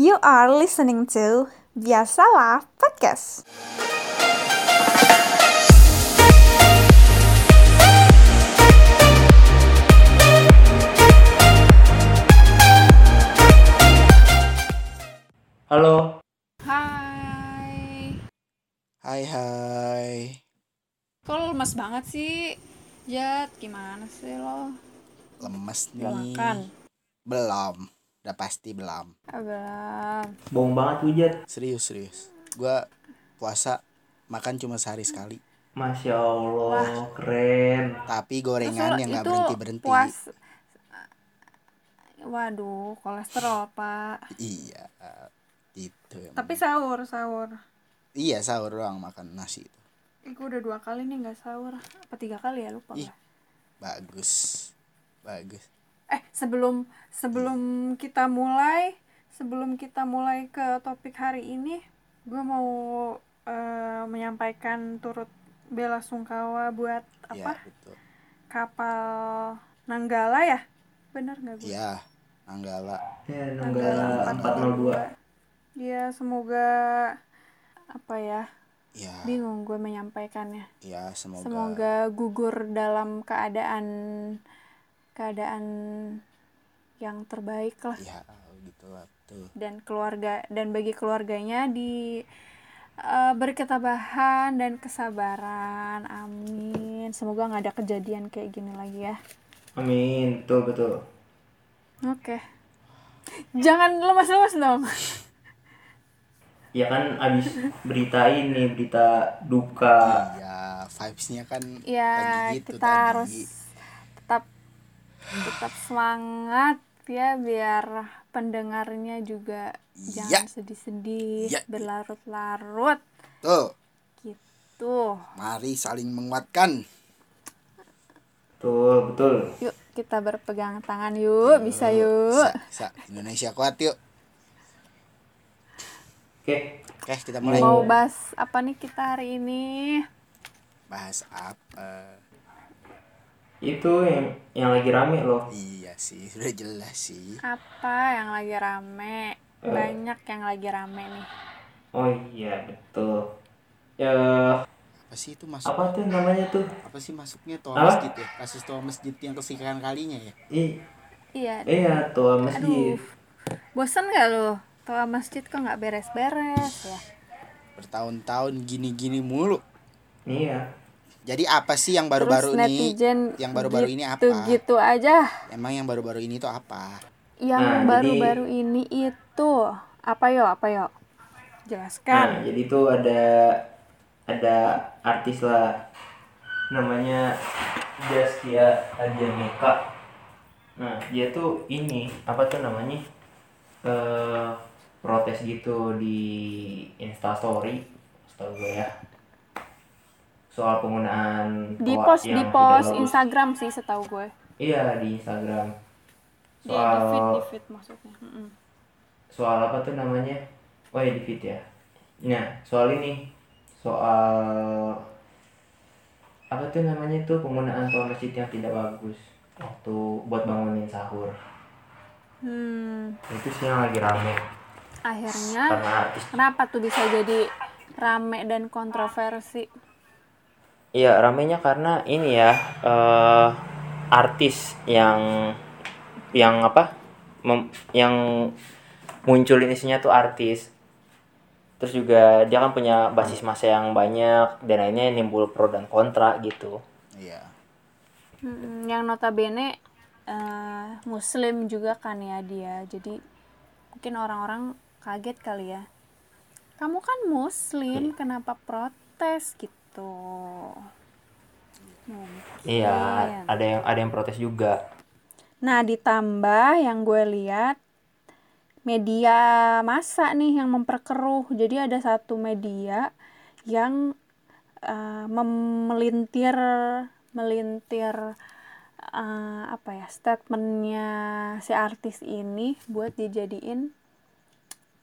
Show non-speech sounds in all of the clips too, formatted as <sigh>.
You are listening to Biasalah Podcast. Halo. Hai. Hai hai. Kok lo lemas banget sih? Jat, gimana sih lo? Lemes nih. Belum makan? Belum. Udah pasti belum. Ah, belum. Bohong banget hujat. Serius serius. Gua puasa makan cuma sehari sekali. Masya Allah, keren. Tapi gorengan Terus yang nggak itu berhenti berhenti. Puas... Waduh, kolesterol, Pak. Iya. Emang. Tapi sahur, sahur. Iya sahur doang makan nasi itu. Gue udah dua kali nih nggak sahur. Apa tiga kali ya? Lupa Ih. Bagus. Bagus. Eh, sebelum sebelum kita mulai, sebelum kita mulai ke topik hari ini, gue mau eh, menyampaikan turut bela sungkawa buat Iya apa? betul. Kapal Nanggala ya? Bener nggak gue? Iya. Nanggala. Ya, Nanggala Nanggala 402. Ya, semoga apa ya? Iya. Bingung gue menyampaikannya. Iya semoga. Semoga gugur dalam keadaan keadaan yang terbaik lah Iya gitu lah tuh. dan keluarga dan bagi keluarganya di eh, beri ketabahan dan kesabaran. Amin. Semoga nggak ada kejadian kayak gini lagi ya. Amin, betul betul. Oke. Jangan lemas-lemas dong. Ya kan abis berita ini, berita duka. Iya vibesnya kan ya lagi gitu kita tadi. harus tetap semangat ya biar pendengarnya juga Iya. jangan sedih-sedih Iya. berlarut-larut Tuh. gitu Mari saling menguatkan. Betul, betul. yuk kita berpegang tangan yuk bisa yuk Sa, sa. Indonesia kuat yuk. Oke, Oke kita mulai. mau bahas apa nih kita hari ini Bahas apa? Itu yang yang lagi rame loh. Iya sih, sudah jelas sih. apa yang lagi rame banyak yang lagi rame nih Oh iya, betul. Ya, Apa sih itu masuk? apa tuh namanya tuh? Apa sih masuknya toa Apa? masjid ya? Kasus toa masjid yang kesekian kalinya ya? I, iya iya, tua masjid. aduh bosan gak lo toa masjid kok nggak beres-beres ya Bertahun-tahun gini-gini mulu. Iya. Jadi apa sih yang baru-baru ini? Yang baru-baru ini apa? gitu gitu aja Emang yang baru-baru ini tuh apa? yang Nah, baru-baru ini itu apa yo apa yo Nah, jelaskan jadi tuh ada ada artis lah namanya Zaskia Adianeka. Nah, dia tuh ini apa tuh namanya? eh protes gitu di Instastory, setahu gue ya. Soal penggunaan di post di post. Instagram sih setahu gue. Iya, di Instagram. di, di feed Soal di feed maksudnya. Mm-mm. soal apa tuh namanya? Oh ya di feed ya. Nah soal ini. Soal apa tuh namanya tuh penggunaan toa masjid yang tidak bagus? Waktu buat bangunin sahur. Hmm, itu sih yang lagi rame. Akhirnya kenapa tuh bisa jadi rame dan kontroversi iya ramenya karena ini ya eh, artis yang yang apa mem- yang munculin isinya tuh artis. Terus juga dia kan punya basis masa yang banyak dan akhirnya nimbul pro dan kontra gitu. Iya. Mm, yang notabene eh, muslim juga kan ya dia. Jadi mungkin orang-orang kaget kali ya. Kamu kan muslim kenapa protes gitu Mungkin. iya ada yang ada yang protes juga Nah, ditambah yang gue lihat media massa nih yang memperkeruh. Jadi ada satu media yang eh, mem- melintir melintir eh, apa ya statementnya si artis ini buat dijadiin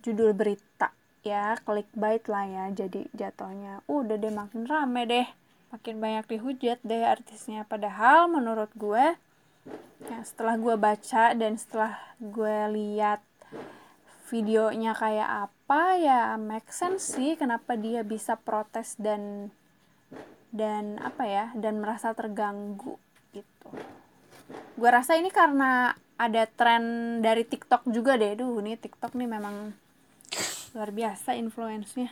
judul berita ya clickbait lah ya. Jadi jatuhnya udah deh makin rame deh. Makin banyak dihujat deh artisnya. Padahal menurut gue ya setelah gue baca dan setelah gue lihat videonya kayak apa ya make sense sih kenapa dia bisa protes dan dan apa ya dan merasa terganggu gitu. Gue rasa ini karena ada tren dari TikTok juga deh. Duh nih TikTok nih memang luar biasa influence-nya.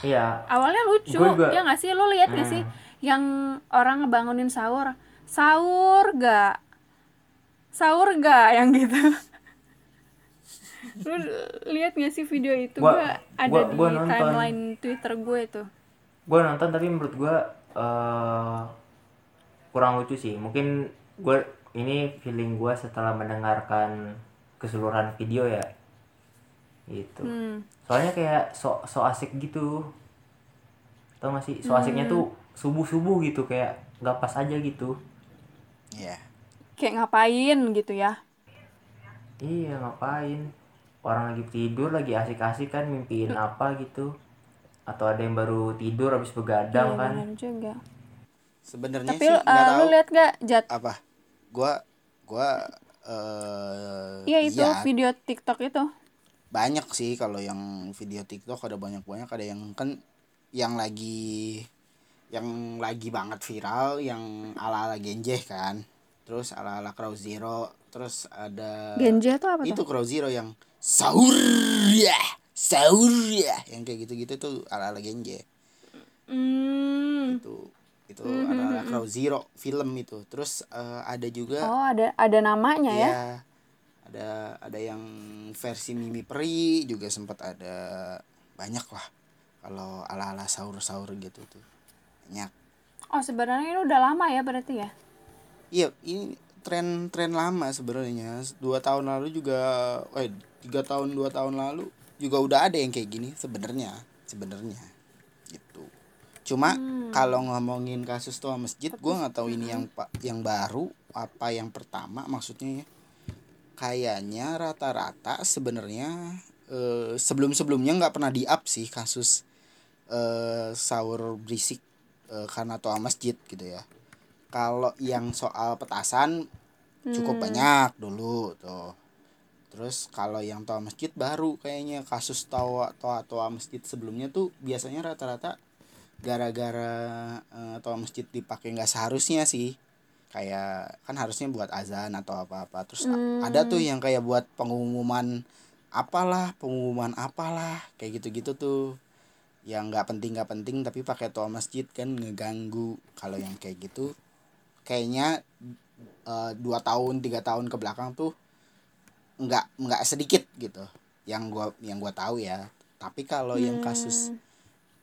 Iya. Awalnya lucu Gua juga- ya nggak sih? Lo lihat nggak sih yang orang ngebangunin sahur? Sahur gak sahur gak yang gitu? Lu lihat nggak sih video itu? Gua- Gua ada gua- di gua nonton. timeline twitter gue itu. Gue nonton tapi menurut gue eh kurang lucu sih. Mungkin gue ini feeling gue setelah mendengarkan keseluruhan video ya. Gitu. Hmm. soalnya kayak so so asik gitu. Tau gak sih? So asiknya tuh subuh subuh gitu kayak nggak pas aja gitu. Iya. kayak ngapain gitu ya? Iya ngapain? Orang lagi tidur lagi asik-asik kan mimpiin apa gitu. Atau ada yang baru tidur habis begadang Iya, kan. juga. Sebenarnya tapi sih uh, lu lihat gak jat? Apa. Gua gua eh iya itu iya, video tiktok itu. Banyak sih kalau yang video TikTok ada banyak-banyak. Ada yang kan yang lagi yang lagi banget viral yang ala-ala Genjeh kan. Terus ala-ala Crow Zero, terus ada Genji itu apa itu tuh? Crow Zero yang sahur ya, sahur ya, yang kayak gitu-gitu tuh ala-ala Genjeh. hmm. Itu itu ala-ala Crow Zero film itu. Terus eh, ada juga oh ada ada namanya ya Iya. Ada ada yang versi Mimi Peri juga sempat ada banyak lah. Kalau ala-ala sahur-sahur gitu tuh. Banyak. oh sebenarnya ini udah lama ya berarti ya Iya, ini tren-tren lama sebenarnya. Dua tahun lalu juga eh tiga tahun dua tahun lalu juga udah ada yang kayak gini sebenarnya. Sebenarnya. Gitu. Cuma kalau ngomongin kasus toa masjid, gua nggak tahu ini yang pak yang baru apa yang pertama maksudnya ya. Kayaknya rata-rata sebenarnya eh, sebelum-sebelumnya nggak pernah di up sih kasus eh, sahur berisik eh, karena toa masjid gitu ya. Kalau yang soal petasan cukup banyak dulu tuh. Terus kalau yang toa masjid baru kayaknya kasus toa toa toa masjid sebelumnya tuh biasanya rata-rata gara-gara eh, toa masjid dipakai nggak seharusnya sih. Kayak kan harusnya buat azan atau apa-apa. Terus a- ada tuh yang kayak buat pengumuman apalah, pengumuman apalah, kayak gitu-gitu tuh. Yang nggak penting nggak penting tapi pakai toa masjid kan ngeganggu. Kalau yang kayak gitu kayaknya eh, dua tahun tiga tahun ke belakang tuh nggak nggak sedikit gitu. Yang gua yang gua tahu ya. Tapi kalau yang kasus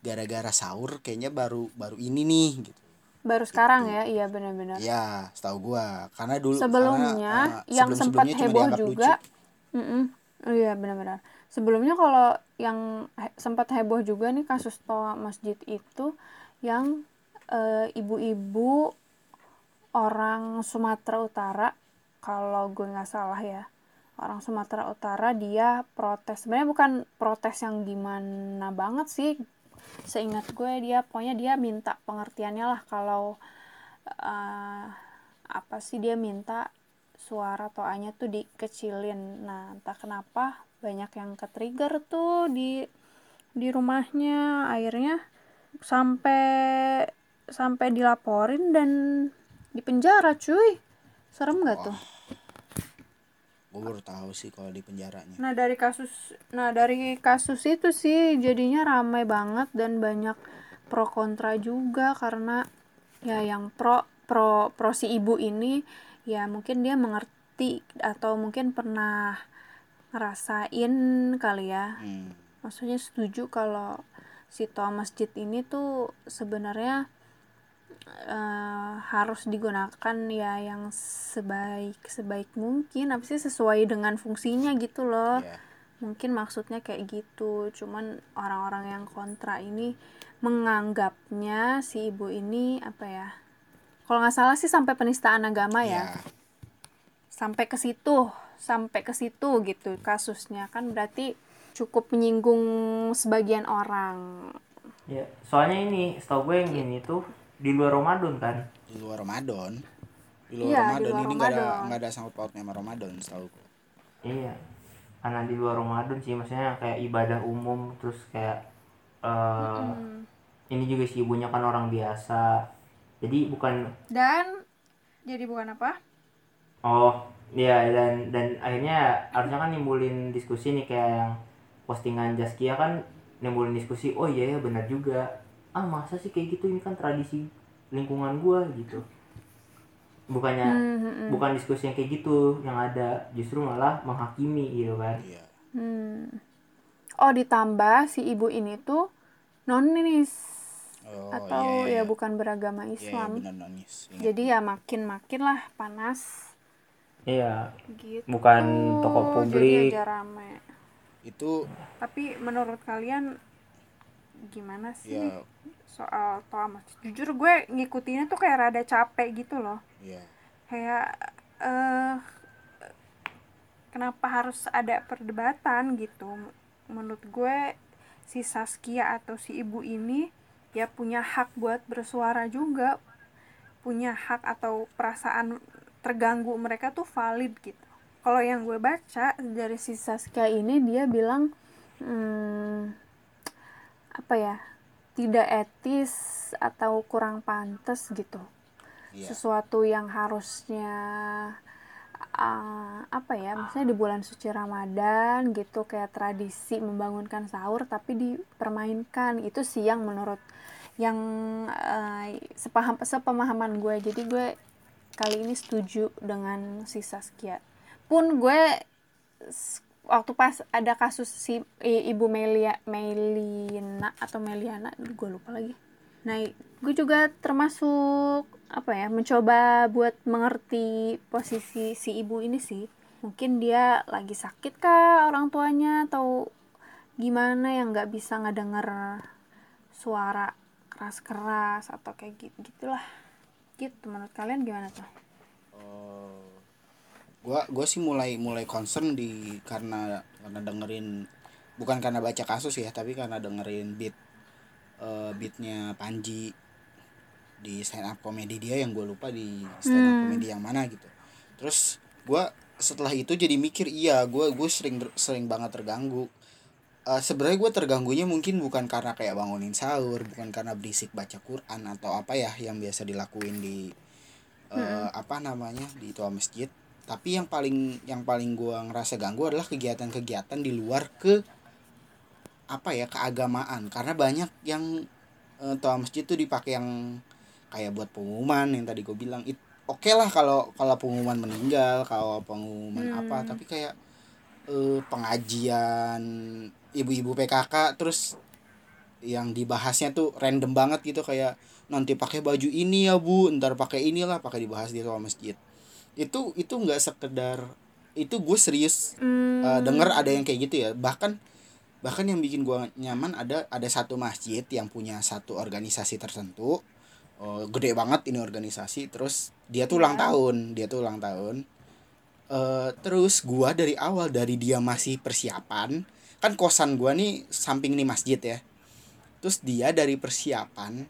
gara-gara sahur kayaknya baru baru ini nih gitu. Baru sekarang ya? Iya benar-benar. Ya setahu gua. Karena dulu sebelumnya karena, eh, yang sempat heboh juga. Mm-mm. Oh iya benar-benar. Sebelumnya kalau yang he- sempat heboh juga nih kasus toa masjid itu yang eh, ibu-ibu orang Sumatera Utara kalau gue nggak salah ya orang Sumatera Utara dia protes. Sebenarnya bukan protes yang gimana banget sih seingat gue dia pokoknya dia minta pengertiannya lah kalau eh, apa sih dia minta suara toanya tuh dikecilin. Nah entah kenapa banyak yang ke trigger tuh di di rumahnya. Akhirnya sampai sampai dilaporin dan dipenjara cuy. Serem gak tuh Gua baru tahu sih kalau di penjaranya Nah dari kasus, nah dari kasus itu sih jadinya ramai banget dan banyak pro kontra juga karena ya yang pro pro pro si ibu ini ya mungkin dia mengerti atau mungkin pernah ngerasain kali ya. hmm. Maksudnya setuju kalau si toa masjid ini tuh sebenarnya eh, harus digunakan ya yang sebaik sebaik mungkin. Apa sih sesuai dengan fungsinya gitu loh. Ya mungkin maksudnya kayak gitu. Cuman orang-orang yang kontra ini menganggapnya si ibu ini apa ya kalau nggak salah sih sampai penistaan agama ya, ya sampai ke situ sampai ke situ gitu kasusnya. Kan berarti cukup menyinggung sebagian orang. Ya soalnya ini setahu gue yang ini tuh di luar Ramadan kan di luar Ramadan di luar Iya, di Ramadan luar ini nggak ada Ramadan. nggak ada sangkut pautnya sama Ramadan setahu gue Iya. Karena di luar Ramadan sih maksudnya kayak ibadah umum terus kayak eh ini juga si ibunya kan orang biasa. Jadi bukan Dan jadi bukan apa? oh iya dan dan akhirnya harusnya kan nimbulin diskusi nih kayak yang postingan Jaskia kan nimbulin diskusi oh iya ya benar juga ah masa sih kayak gitu ini kan tradisi lingkungan gua gitu bukannya Hmm, bukan diskusi yang kayak gitu yang ada justru malah menghakimi gitu kan iya Hmm. Oh, ditambah si ibu ini tuh nonis oh, atau iya, ya iya. bukan beragama Iya, iya, Islam. nangis Ingat. Jadi ya makin-makin lah panas iya gitu. bukan toko Jadi publik rame. itu Tapi menurut kalian gimana sih ya soal masjid? Jujur gue ngikutinnya tuh kayak rada capek gitu loh. ya Kayak eh kenapa harus ada perdebatan gitu? Menurut gue si Saskia atau si ibu ini ya punya hak buat bersuara juga. Punya hak atau perasaan terganggu mereka tuh valid gitu. Kalau yang gue baca dari si Saskia ini dia bilang hmm, apa ya tidak etis atau kurang pantas gitu. Iya. sesuatu yang harusnya uh, apa ya maksudnya di bulan suci Ramadan gitu kayak tradisi membangunkan sahur tapi dipermainkan. Itu sih yang menurut yang uh, sepaham sepemahaman gue. Jadi gue kali ini setuju dengan si Saskia pun gue waktu pas ada kasus si i- ibu Melia Melina atau Meliana gue lupa lagi. Nah gue juga termasuk apa ya mencoba buat mengerti posisi si ibu ini sih. Mungkin dia lagi sakit kah orang tuanya atau gimana yang nggak bisa ngedenger suara keras-keras atau kayak gitu gitulah gitu menurut kalian gimana tuh? Oh. Gua gua sih mulai mulai concern di karena karena dengerin bukan karena baca kasus ya tapi karena dengerin beat eh, beatnya Panji di stand up comedy dia yang gue lupa di stand up comedy yang mana gitu. Terus gua setelah itu jadi mikir iya gue gue sering sering banget terganggu. Eh, sebenarnya gue terganggunya mungkin bukan karena kayak bangunin sahur bukan karena berisik baca Quran atau apa ya yang biasa dilakuin di eh, apa namanya di tua masjid tapi yang paling yang paling gua ngerasa ganggu adalah kegiatan-kegiatan di luar ke apa ya keagamaan. Karena banyak yang eh, tua masjid tuh dipakai yang kayak buat pengumuman yang tadi gue bilang. It oke lah kalau kalau pengumuman meninggal kalau pengumuman apa. Tapi kayak eh, pengajian ibu-ibu PKK terus yang dibahasnya tuh random banget gitu. Kayak nanti pakai baju ini ya bu. Ntar pakai inilah pakai dibahas di ruang masjid itu itu nggak sekedar itu gue serius Hmm, eh, denger ada yang kayak gitu ya. Bahkan bahkan yang bikin gue nyaman ada ada satu masjid yang punya satu organisasi tertentu. Oh, gede banget ini organisasi. Terus dia tuh ulang tahun dia tuh ulang tahun. Eh, terus gua dari awal dari dia masih persiapan kan kosan gua nih samping nih masjid ya. Terus dia dari persiapan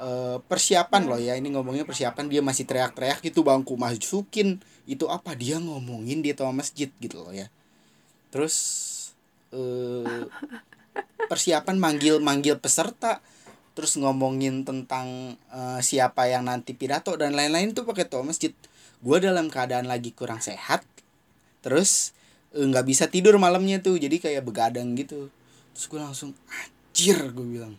eh persiapan loh ya ini ngomongnya persiapan dia masih teriak-teriak gitu bangku masukin. Itu apa? Dia ngomongin di toa masjid gitu loh ya. Terus eh persiapan manggil manggil peserta terus ngomongin tentang eh, siapa yang nanti pidato dan lain-lain tuh pakai toa masjid. Gue dalam keadaan lagi kurang sehat terus eh, nggak bisa tidur malamnya tuh jadi kayak begadang gitu. Terus gue langsung anjir gue bilang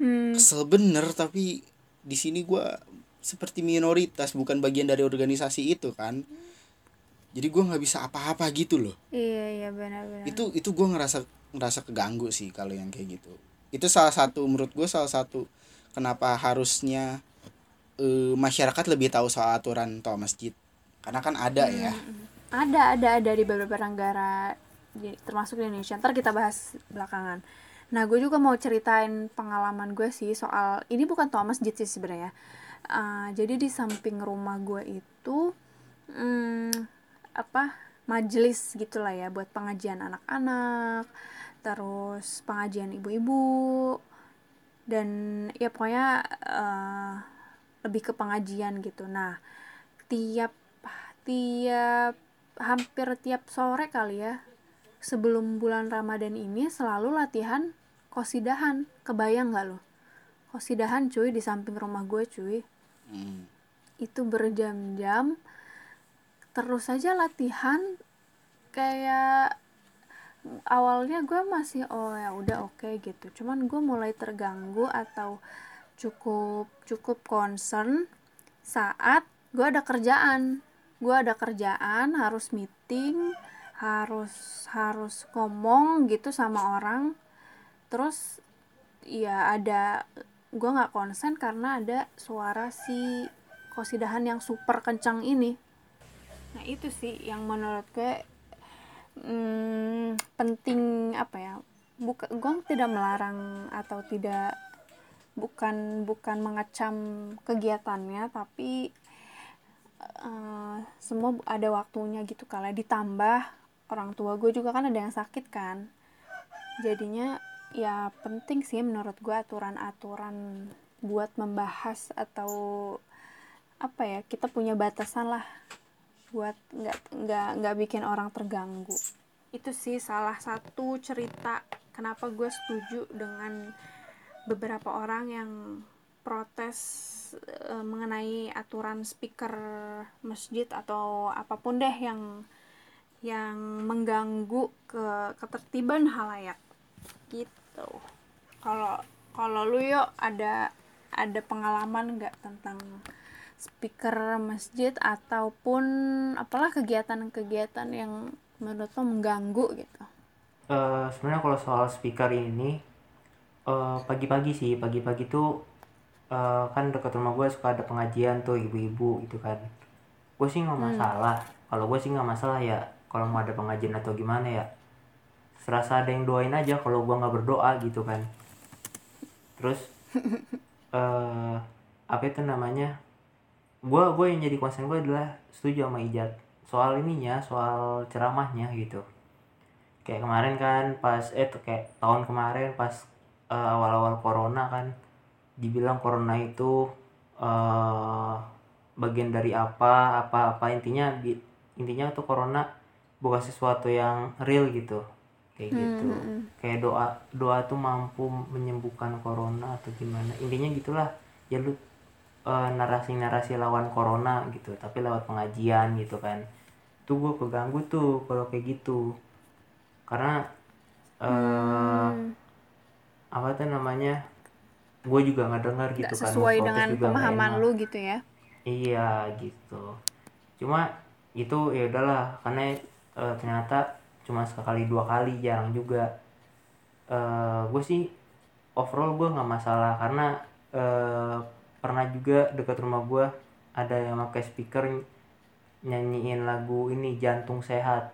hmm, kesel bener tapi di sini gue seperti minoritas bukan bagian dari organisasi itu kan? Jadi gue nggak bisa apa-apa gitu loh. Iya iya benar-benar itu itu gue ngerasa ngerasa keganggu sih kalau yang kayak gitu. Itu salah satu menurut gue salah satu kenapa harusnya eh, masyarakat lebih tahu soal aturan toa masjid. Karena kan ada ya. Ada ada ada di beberapa negara di- termasuk di Indonesia. Ntar kita bahas belakangan nah gue juga mau ceritain pengalaman gue sih soal ini bukan toa masjid sih sebenarnya Eh, jadi di samping rumah gue itu hmm, apa majelis gitulah ya buat pengajian anak-anak terus pengajian ibu-ibu dan ya pokoknya eh, lebih ke pengajian gitu. Nah tiap tiap hampir tiap sore kali ya sebelum bulan Ramadan ini selalu latihan kosidahan kebayang nggak lo kosidahan cuy di samping rumah gue cuy. Hmm. itu berjam-jam terus saja latihan kayak awalnya gue masih oh ya udah oke gitu. Cuman gue mulai terganggu atau cukup cukup concern saat gue ada kerjaan. Gue ada kerjaan harus meeting harus harus ngomong gitu sama orang terus ya ada gue nggak konsen karena ada suara si kosidahan yang super kencang ini. Nah itu sih yang menurut gue hmm, penting apa ya bukan gue tidak melarang atau tidak bukan bukan mengecam kegiatannya tapi eh, semua ada waktunya gitu kalau ditambah orang tua gue juga kan ada yang sakit kan. Jadinya ya penting sih menurut gue aturan-aturan buat membahas atau apa ya kita punya batasan lah buat nggak nggak nggak bikin orang terganggu. Itu sih salah satu cerita kenapa gue setuju dengan beberapa orang yang protes eh, mengenai aturan speaker masjid atau apa pun deh yang yang mengganggu ke ketertiban halayak. Gitu kalau kalau lu yuk ada ada pengalaman nggak tentang speaker masjid ataupun apalah kegiatan-kegiatan yang menurut lo mengganggu gitu? Eh, sebenarnya kalau soal speaker ini eh, pagi-pagi sih. Pagi-pagi tuh eh, kan dekat rumah gue suka ada pengajian tuh ibu-ibu gitu kan. Gue sih nggak masalah. Kalau gue sih nggak masalah ya kalau mau ada pengajian atau gimana ya serasa ada yang doain aja kalau gue nggak berdoa gitu kan. Terus <laughs> eh apa itu namanya? Gue gue yang jadi konsen gue adalah setuju sama Ijat. Soal ininya soal ceramahnya gitu. Kayak kemarin kan pas eh tuh kayak tahun kemarin pas eh, awal-awal corona kan. Dibilang corona itu eh bagian dari apa apa apa. Intinya di- intinya tuh corona bukan sesuatu yang real gitu kayak gitu. kayak doa doa tuh mampu menyembuhkan corona atau gimana. Intinya gitulah. Ya lu eh, narasi-narasi lawan corona gitu tapi lewat pengajian gitu kan. Tuh gue keganggu tuh kalau kayak gitu. Karena eh apa tuh namanya gue juga nggak dengar gitu nggak kan sesuai dengan pemahaman lu gitu ya? Iya gitu. Cuma itu ya udahlah. Karena eh, ternyata cuma sekali dua kali jarang juga. eh gue sih overall gue nggak masalah karena eh, pernah juga dekat rumah gue ada yang pakai speaker nyanyiin lagu ini jantung sehat.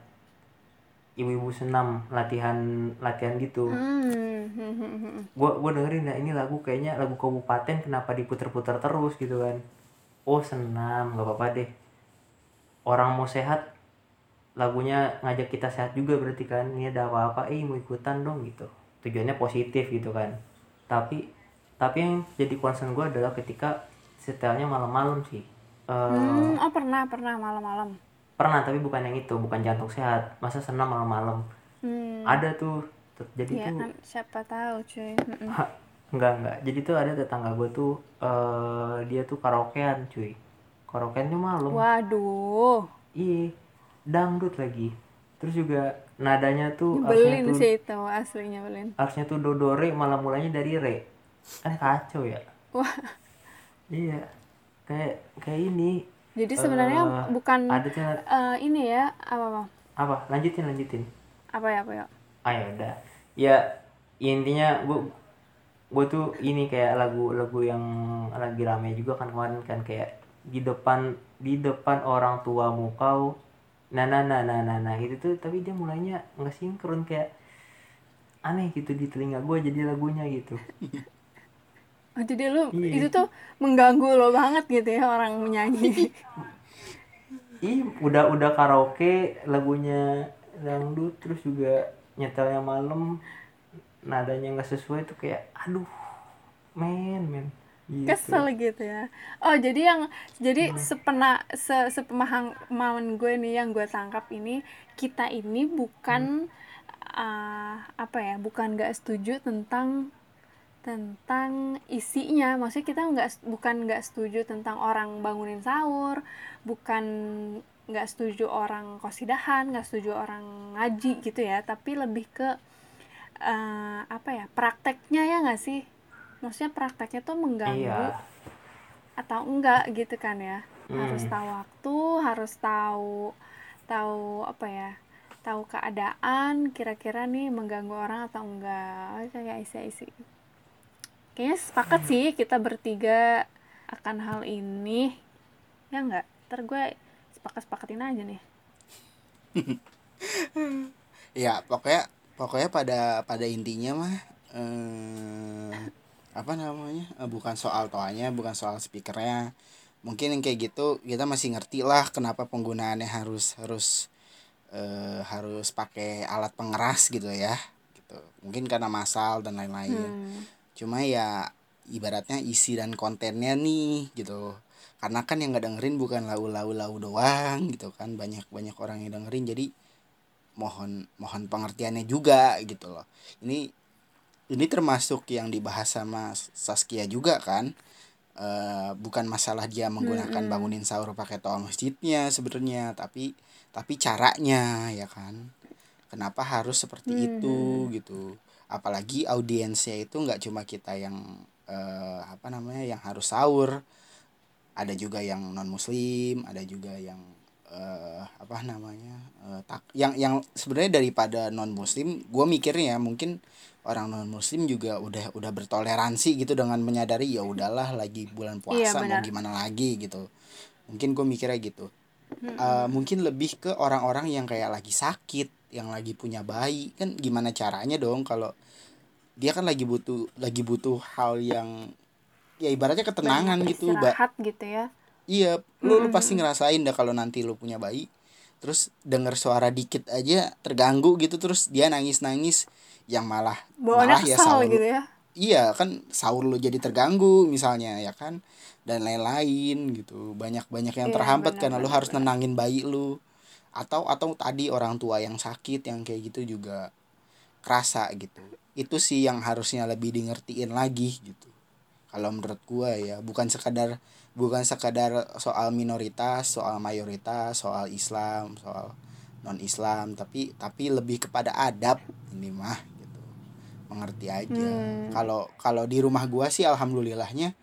Ibu-ibu senam latihan latihan gitu. Hmm. <laughs> gue gue dengerin nah ini lagu kayaknya lagu kabupaten kenapa diputer-puter terus? gitu kan. Oh senam nggak apa-apa deh. Orang mau sehat lagunya ngajak kita sehat juga berarti kan. Ini ada apa-apa eh mau ikutan dong gitu. Tujuannya positif gitu kan. Tapi tapi yang jadi concern gue adalah ketika setelnya malam-malam sih. Eh, Hmm, oh pernah pernah malam-malam. Pernah tapi bukan yang itu bukan jantung sehat. Masa senam malam-malam? Hmm. ada tuh. Jadi ya tuh kan siapa tahu cuy. Enggak enggak. Jadi tuh ada tetangga gue tuh eh dia tuh karaokean cuy. Karaokean tuh malam. Waduh. Iya dangdut lagi. Terus juga nadanya tuh belin tuh sih itu aslinya belin harusnya tuh do do re malah mulainya dari re. Kan kacau ya? Wah. Iya. Kayak kayak ini. Jadi sebenarnya Eh, bukan ada eh, ini ya apa apa? Apa lanjutin lanjutin. Apa ya apa ya? Ah ya udah. Ya intinya gue gue tuh ini kayak lagu-lagu yang lagi rame juga kan kemarin kan kayak di depan di depan orang tuamu kau nah nah nah nah nah, nah gitu tuh. Tapi dia mulainya nggak sinkron kayak aneh gitu di telinga gue jadi lagunya gitu. Oh, jadi lu Iya. itu tuh mengganggu lo banget gitu ya orang menyanyi ih udah udah karaoke lagunya dangdut terus juga nyetelnya malam nadanya nggak sesuai tuh kayak aduh men men Gitu. kesel gitu ya. Oh jadi yang jadi sepena se sepemahaman gue nih yang gue tangkap ini kita ini bukan uh, apa ya bukan nggak setuju tentang tentang isinya. Maksudnya kita nggak bukan nggak setuju tentang orang bangunin sahur bukan nggak setuju orang kosidahan nggak setuju orang ngaji gitu ya. Tapi lebih ke uh, apa ya prakteknya ya nggak sih maksudnya prakteknya tuh mengganggu Iya. atau enggak gitu kan ya harus Hmm. tahu waktu harus tahu tahu apa ya tahu keadaan kira-kira nih mengganggu orang atau enggak Oh, kayak isi isi kayaknya sepakat Hmm. sih kita bertiga akan hal ini ya enggak ntar gue sepakat sepakatin aja nih <laughs> ya pokoknya pokoknya pada pada intinya mah eh, apa namanya eh, bukan soal toanya bukan soal speakernya. Mungkin yang kayak gitu kita masih ngerti lah kenapa penggunaannya harus harus eh, harus pakai alat pengeras gitu ya gitu. Mungkin karena masal dan lain-lain. Hmm. cuma ya ibaratnya isi dan kontennya nih gitu. Karena kan yang nggak dengerin bukan lau lau lau doang gitu kan. Banyak banyak orang yang dengerin jadi mohon mohon pengertiannya juga gitu loh. Ini ini termasuk yang dibahas sama Saskia juga kan? Eh, bukan masalah dia menggunakan Mm-mm. bangunin sahur pakai toa masjidnya sebenarnya tapi tapi caranya ya kan? Kenapa harus seperti itu gitu? Apalagi audiensnya itu nggak cuma kita yang eh, apa namanya yang harus sahur. Ada juga yang non muslim ada juga yang eh, apa namanya eh, tak yang yang sebenarnya daripada non muslim gue mikirnya ya mungkin orang non muslim juga udah udah bertoleransi gitu dengan menyadari ya udahlah lagi bulan Iya, puasa mau benar. gimana lagi gitu. Mungkin gue mikirnya gitu. Eh, mungkin lebih ke orang-orang yang kayak lagi sakit yang lagi punya bayi. Kan gimana caranya dong kalau dia kan lagi butuh lagi butuh hal yang ya ibaratnya ketenangan Banyak gitu ba- istirahat gitu ya. Iya, lu, lu pasti ngerasain dah kalau nanti lu punya bayi, terus denger suara dikit aja terganggu gitu, terus dia nangis-nangis, yang malah bawaannya malah ya sahur gitu ya? Iya kan sahur lu jadi terganggu misalnya ya kan, dan lain-lain gitu, banyak-banyak yang Iya, terhambat benar, karena lu benar, harus nenangin bayi lu, atau atau tadi orang tua yang sakit yang kayak gitu juga kerasa gitu, itu sih yang harusnya lebih di ngertiin lagi gitu kalau menurut gua ya bukan sekadar bukan sekadar soal minoritas soal mayoritas soal Islam soal non Islam tapi tapi lebih kepada adab ini mah gitu. Mengerti aja. Hmm. kalau kalau di rumah gua sih alhamdulillahnya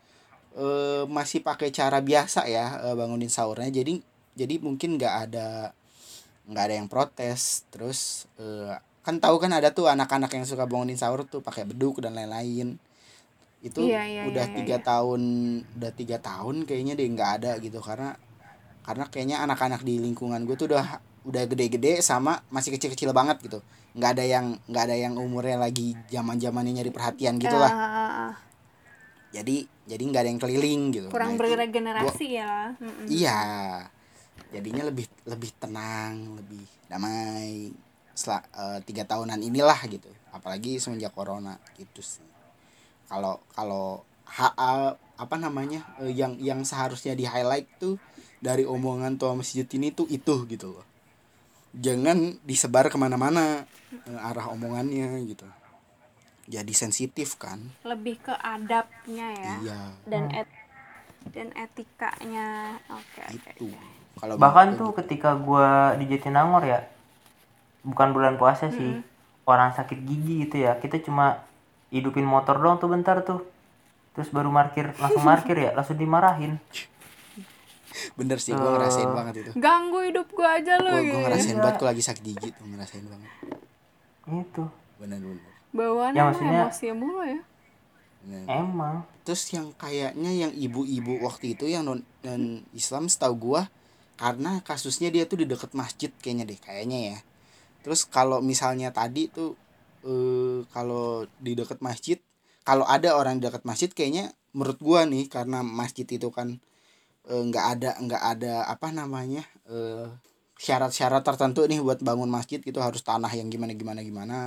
eh, masih pakai cara biasa ya eh, bangunin sahurnya. Jadi jadi mungkin nggak ada nggak ada yang protes. Terus eh, kan tahu kan ada tuh anak-anak yang suka bangunin sahur tuh pakai beduk dan lain-lain itu Iya, iya, udah iya, tiga iya. tahun udah tiga tahun kayaknya deh nggak ada gitu karena karena kayaknya anak-anak di lingkungan gue tuh udah udah gede-gede sama masih kecil-kecil banget gitu nggak ada yang nggak ada yang umurnya lagi zaman zamannya nyari perhatian gitu lah Ah, ah, ah. jadi jadi nggak ada yang keliling gitu kurang Nah, bergenerasi ya Mm-mm. Iya. Jadinya lebih lebih tenang, lebih damai. Setelah eh, tiga tahunan inilah gitu. Apalagi semenjak corona gitu sih. Kalau kalau ha- apa namanya eh, yang yang seharusnya di highlight tuh dari omongan tua masjid ini tuh itu gitu loh. Jangan disebar ke mana-mana eh, arah omongannya gitu. Jadi sensitif kan. lebih ke adabnya ya Iya. dan et dan etikanya oke oke Itu. Kalau bahkan tuh ketika gua di Jatinangor ya bukan bulan puasa sih orang sakit gigi gitu ya kita cuma hidupin motor doang tuh bentar tuh. Terus baru parkir langsung parkir ya langsung dimarahin. Bener sih gue ngerasain banget itu. Ganggu hidup gua aja lu gue gitu. ngerasain Iya. banget gue lagi sakit gigi tuh ngerasain banget. Itu. Bener bener. Bawaannya Ya, emang maksudnya- emosi mulu ya? Bener. emang. Terus yang kayaknya yang ibu-ibu waktu itu yang non, non Islam setahu gue karena kasusnya dia tuh di deket masjid kayaknya deh kayaknya ya. Terus kalau misalnya tadi tuh eh kalau di deket masjid kalau ada orang di deket masjid kayaknya menurut gua nih karena masjid itu kan eh, nggak ada nggak ada apa namanya eh, syarat-syarat tertentu nih buat bangun masjid gitu. Harus tanah yang gimana gimana gimana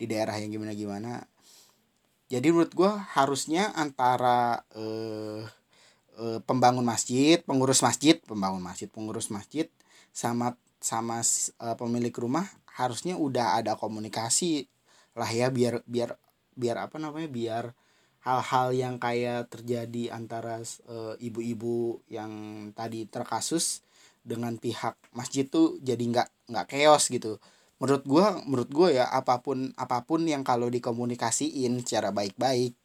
di daerah yang gimana gimana. Jadi menurut gue harusnya antara eh, pembangun masjid pengurus masjid pembangun masjid pengurus masjid sama sama eh, pemilik rumah harusnya udah ada komunikasi lah ya biar biar biar apa namanya biar hal-hal yang kayak terjadi antara eh, ibu-ibu yang tadi terkasus dengan pihak masjid tuh jadi nggak nggak chaos gitu. Menurut gua menurut gua ya apa pun apa pun yang kalau dikomunikasiin secara baik-baik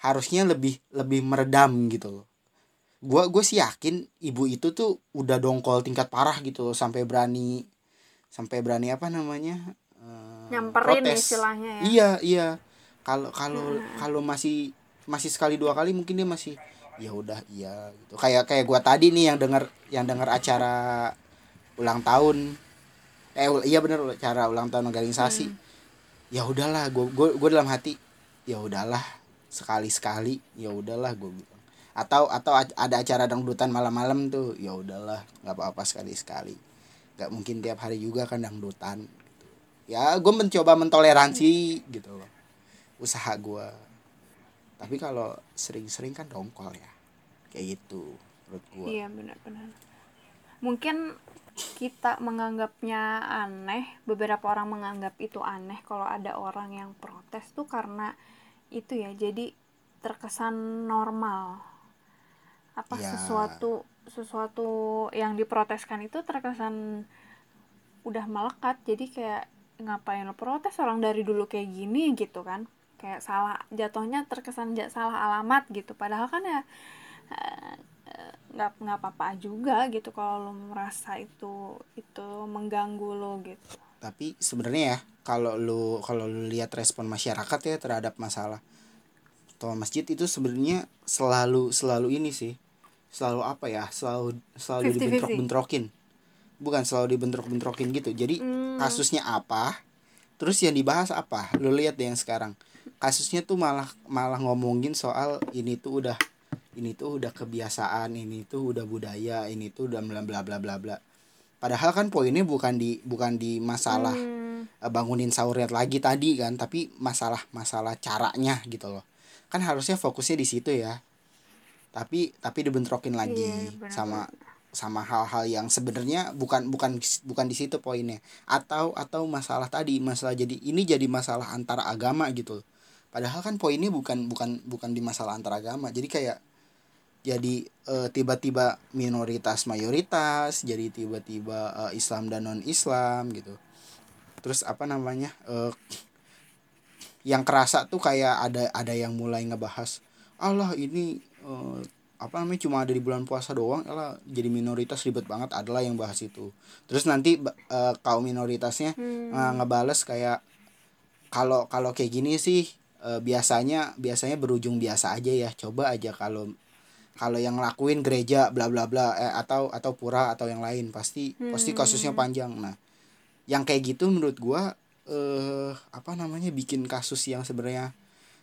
harusnya lebih lebih meredam gitu loh. Gua gue sih yakin ibu itu tuh udah dongkol tingkat parah gitu sampai berani sampai berani apa namanya Nyamperin protes. istilahnya ya. iya iya. Kalau kalau kalau masih masih sekali dua kali mungkin dia masih ya udah iya gitu. Kayak kayak gua tadi nih yang dengar yang dengar acara ulang tahun. Eh iya bener acara ulang tahun organisasi ya udahlah gua gua gua dalam hati ya udahlah sekali sekali ya udahlah gua bilang. Atau atau ada acara dangdutan malam-malam tuh ya udahlah nggak apa-apa sekali sekali nggak mungkin tiap hari juga kan dangdutan. Ya gue mencoba mentoleransi gitu loh usaha gua tapi kalau sering-sering kan dongkol ya kayak gitu menurut gua Iya benar-benar. Mungkin kita menganggapnya aneh, beberapa orang menganggap itu aneh kalau ada orang yang protes tuh karena itu ya. Jadi terkesan normal. Apa Ya. sesuatu sesuatu yang diproteskan itu terkesan udah melekat. Jadi kayak ngapain lo protes orang dari dulu kayak gini gitu kan. Kayak salah jatuhnya terkesan salah alamat gitu. Padahal kan ya eh, nggak nggak apa-apa juga gitu kalau lo merasa itu itu mengganggu lo gitu tapi sebenarnya ya kalau lu kalau lu lihat respon masyarakat ya terhadap masalah toa masjid itu sebenarnya selalu selalu ini sih selalu apa ya selalu selalu 50-50. dibentrok-bentrokin bukan selalu dibentrok-bentrokin gitu. Jadi Hmm. kasusnya apa terus yang dibahas apa? Lu lihat deh yang sekarang. Kasusnya tuh malah malah ngomongin soal ini tuh udah ini tuh udah kebiasaan ini tuh udah budaya ini tuh udah bla bla bla bla bla. Padahal kan poinnya bukan di bukan di masalah Hmm, eh, bangunin sahurnya lagi tadi kan tapi masalah masalah caranya gitu loh. Kan harusnya fokusnya di situ ya. Tapi tapi dibentrokin lagi Iya, benar, sama sama hal-hal yang sebenarnya bukan bukan bukan di situ poinnya. Atau atau masalah tadi masalah jadi ini jadi masalah antara agama gitu. Padahal kan poinnya bukan bukan bukan di masalah antara agama. Jadi kayak jadi eh, tiba-tiba minoritas mayoritas jadi tiba-tiba eh, Islam dan non Islam gitu. Terus apa namanya eh, yang kerasa tuh kayak ada ada yang mulai ngebahas Allah ini eh, apa namanya cuma ada di bulan puasa doang lah jadi minoritas ribet banget adalah yang bahas itu. Terus nanti eh, kaum minoritasnya hmm, eh, ngebales kayak kalau kalau kayak gini sih eh, biasanya biasanya berujung biasa aja ya coba aja kalau kalau yang ngelakuin gereja bla bla bla eh, atau atau pura atau yang lain pasti pasti kasusnya panjang. Nah yang kayak gitu menurut gua eh apa namanya bikin kasus yang sebenarnya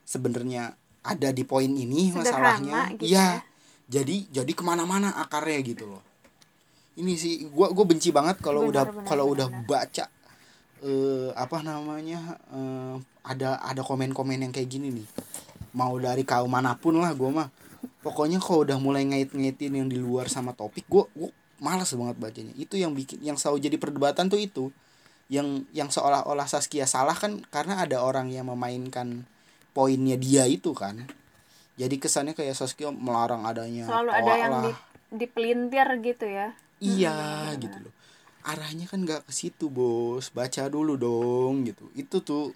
sebenarnya ada di poin ini Sederhana masalahnya. gitu iya ya. Jadi jadi ke mana-mana akarnya gitu loh. Ini sih gua gua benci banget kalau udah kalau udah baca eh apa namanya eh, ada ada komen-komen yang kayak gini nih. Mau dari kaum mana pun lah gua mah. Pokoknya kalau udah mulai ngait-ngaitin yang di luar sama topik gua gua malas banget bacanya. Itu yang bikin yang selalu jadi perdebatan tuh itu. Yang yang seolah-olah Saskia salah kan karena ada orang yang memainkan poinnya dia itu kan jadi kesannya kayak Saskia melarang adanya selalu ada yang lah. di, dipelintir gitu ya? Iya gitu loh. Arahnya kan nggak ke situ bos. Baca dulu dong gitu. Itu tuh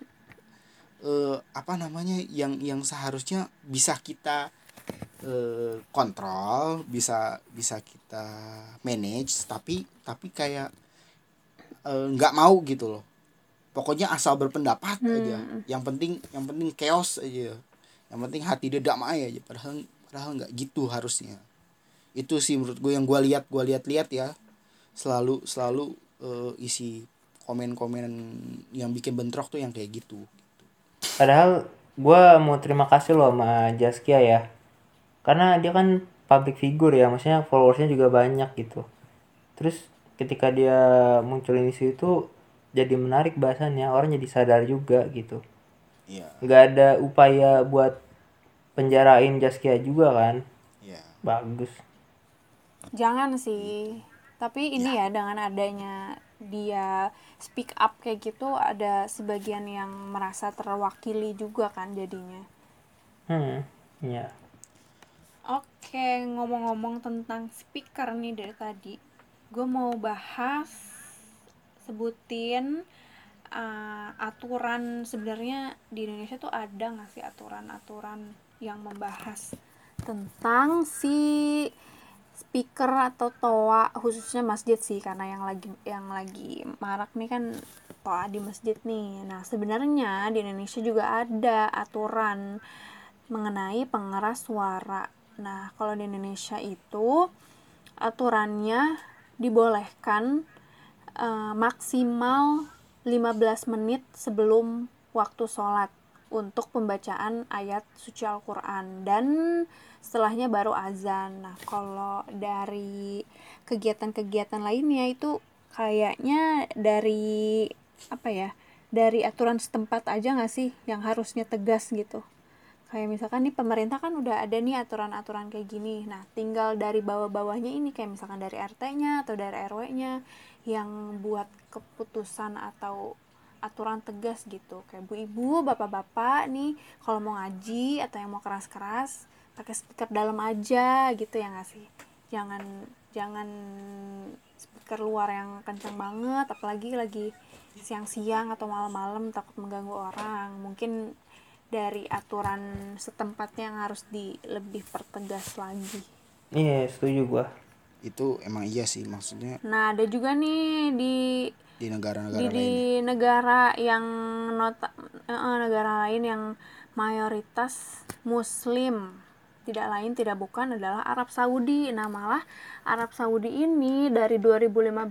eh apa namanya yang yang seharusnya bisa kita eh, kontrol bisa bisa kita manage tapi tapi kayak eh, nggak mau gitu loh. Pokoknya asal berpendapat aja. Yang penting yang penting chaos aja yang penting hati dia damai aja padahal padahal nggak gitu harusnya itu sih menurut gue yang gue lihat gue lihat-lihat ya selalu selalu eh, isi komen-komen yang bikin bentrok tuh yang kayak gitu Padahal gua mau terima kasih loh sama Jaskia ya. Karena dia kan public figure ya, maksudnya followersnya juga banyak gitu. Terus ketika dia munculin isu itu jadi menarik bahasannya, orang jadi sadar juga gitu. Iya. nggak ada upaya buat penjarain Jaskia juga kan Iya. bagus Jangan sih. Tapi ini ya dengan adanya dia speak up kayak gitu ada sebagian yang merasa terwakili juga kan jadinya. hmm ya Oke, ngomong-ngomong tentang speaker nih dari tadi, gue mau bahas sebutin uh, aturan sebenarnya di Indonesia tuh ada nggak sih aturan-aturan yang membahas tentang si speaker atau toa khususnya masjid sih karena yang lagi yang lagi marak nih kan toa di masjid nih. Nah sebenarnya di Indonesia juga ada aturan mengenai pengeras suara. Nah, kalau di Indonesia itu aturannya dibolehkan eh, maksimal 15 menit sebelum waktu sholat untuk pembacaan ayat suci Al-Quran dan setelahnya baru azan. Nah, kalau dari kegiatan-kegiatan lainnya itu kayaknya dari apa ya? Dari aturan setempat aja nggak sih yang harusnya tegas gitu? kayak misalkan nih pemerintah kan udah ada nih aturan-aturan kayak gini nah tinggal dari bawah-bawahnya ini kayak misalkan dari RT-nya atau dari RW-nya yang buat keputusan atau aturan tegas gitu. Kayak bu ibu bapak-bapak nih kalau mau ngaji atau yang mau keras-keras pakai speaker dalam aja gitu ya nggak sih? Jangan jangan speaker luar yang kencang banget apalagi lagi siang-siang atau malam-malam takut mengganggu orang. Mungkin dari aturan setempatnya yang harus di lebih pertegas lagi. iya setuju gua Itu emang iya sih maksudnya Nah, ada juga nih di di negara-negara di, lain. di negara yang nota eh, negara lain yang mayoritas muslim tidak lain tidak bukan adalah Arab Saudi nah malah Arab Saudi ini dari 2015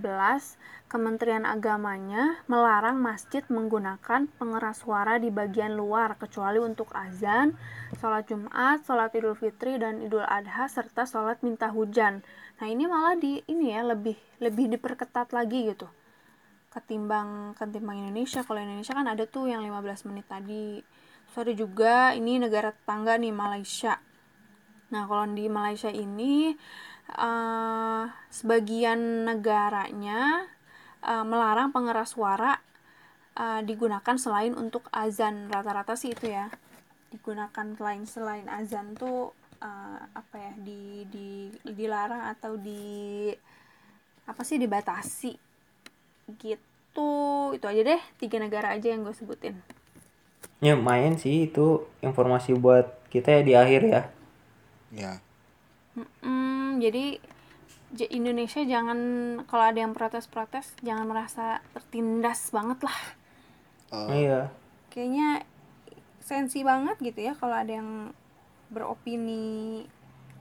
Kementerian Agamanya melarang masjid menggunakan pengeras suara di bagian luar kecuali untuk azan, sholat Jumat, sholat Idul Fitri dan Idul Adha serta sholat minta hujan. Nah ini malah di ini ya lebih lebih diperketat lagi gitu. Ketimbang ketimbang Indonesia. Kalau Indonesia kan ada tuh yang 15 menit tadi. Sorry juga ini negara tetangga nih Malaysia. Nah kalau di Malaysia ini eh, sebagian negaranya eh, melarang pengeras suara eh, digunakan selain untuk azan. Rata-rata sih itu ya digunakan selain selain azan tuh eh, apa ya di di dilarang atau di apa sih dibatasi. Gitu. Itu aja deh tiga negara aja yang gue sebutin. Ya main sih itu informasi buat kita ya di akhir ya. Ya. Mm, jadi j- Indonesia jangan kalau ada yang protes-protes jangan merasa tertindas banget lah. Eh, iya. Kayaknya sensi banget gitu ya kalau ada yang beropini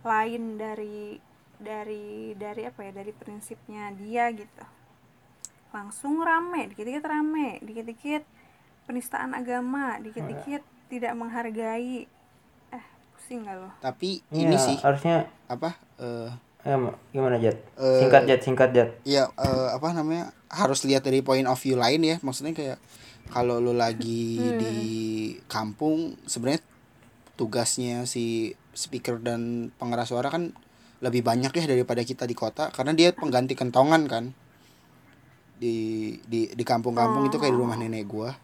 lain dari dari dari apa ya dari prinsipnya dia gitu. Langsung rame dikit-dikit rame dikit-dikit penistaan agama dikit-dikit tidak menghargai. Eh pusing gak lo? Tapi Iya, ini sih harusnya apa eh eh, ma- gimana Jat Eh, singkat Jat singkat Jat ya eh, apa namanya harus lihat dari point of view lain ya. Maksudnya kayak kalau lu lagi di kampung sebenarnya tugasnya si speaker dan pengeras suara kan lebih banyak ya daripada kita di kota karena dia pengganti kentongan kan. Di di di kampung-kampung itu kayak di rumah nenek gua.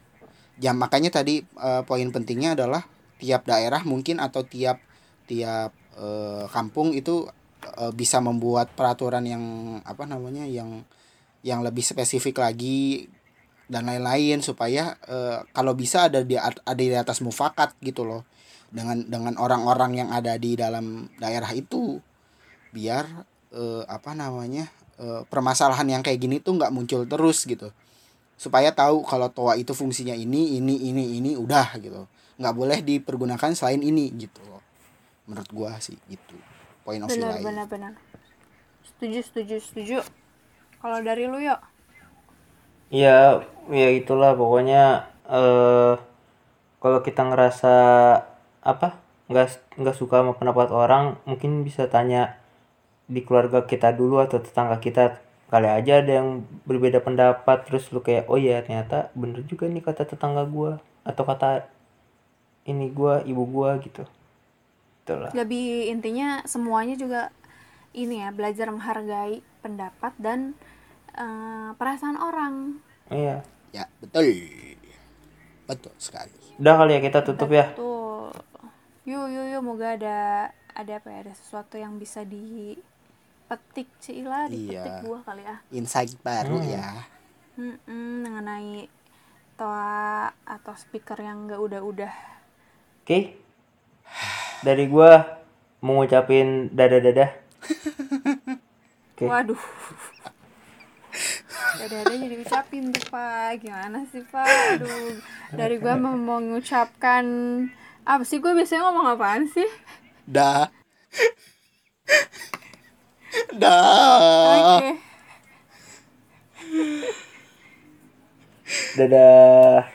Ya makanya tadi eh, poin pentingnya adalah tiap daerah mungkin atau tiap tiap eh, kampung itu eh, bisa membuat peraturan yang apa namanya yang yang lebih spesifik lagi dan lain-lain supaya eh, kalau bisa ada di ada di atas mufakat gitu loh dengan dengan orang-orang yang ada di dalam daerah itu biar eh, apa namanya eh, permasalahan yang kayak gini tuh nggak muncul terus gitu. Supaya tahu kalau toa itu fungsinya ini ini ini ini udah gitu. Nggak boleh dipergunakan selain ini gitu loh. Menurut gua sih gitu. Poin of view benar lain. benar benar. Setuju setuju setuju. Kalau dari lu yuk. Ya ya itulah pokoknya eh kalau kita ngerasa apa nggak nggak suka sama pendapat orang mungkin bisa tanya di keluarga kita dulu atau tetangga kita kali aja ada yang berbeda pendapat terus lu kayak oh ya ternyata bener juga nih kata tetangga gua atau kata ini gua ibu gua gitu. Itulah lebih intinya semuanya juga ini ya belajar menghargai pendapat dan eh, perasaan orang. Iya. Ya, betul. Betul sekali. udah kali ya kita tutup ya. Tuh yuk yuk yuk moga ada ada apa ya ada sesuatu yang bisa dipetik Cila dipetik Iya. buah kali ya Insight baru Hmm. ya. Mm-mm, mengenai toa atau speaker yang enggak udah-udah oke dari gua mau ngucapin dadah dadah <laughs> Oke. waduh <laughs> ada-ada jadi ucapin tuh pak gimana sih pak aduh dari gue mau mengucapkan apa sih gue biasanya ngomong apaan sih Dah. Dah. oke dadah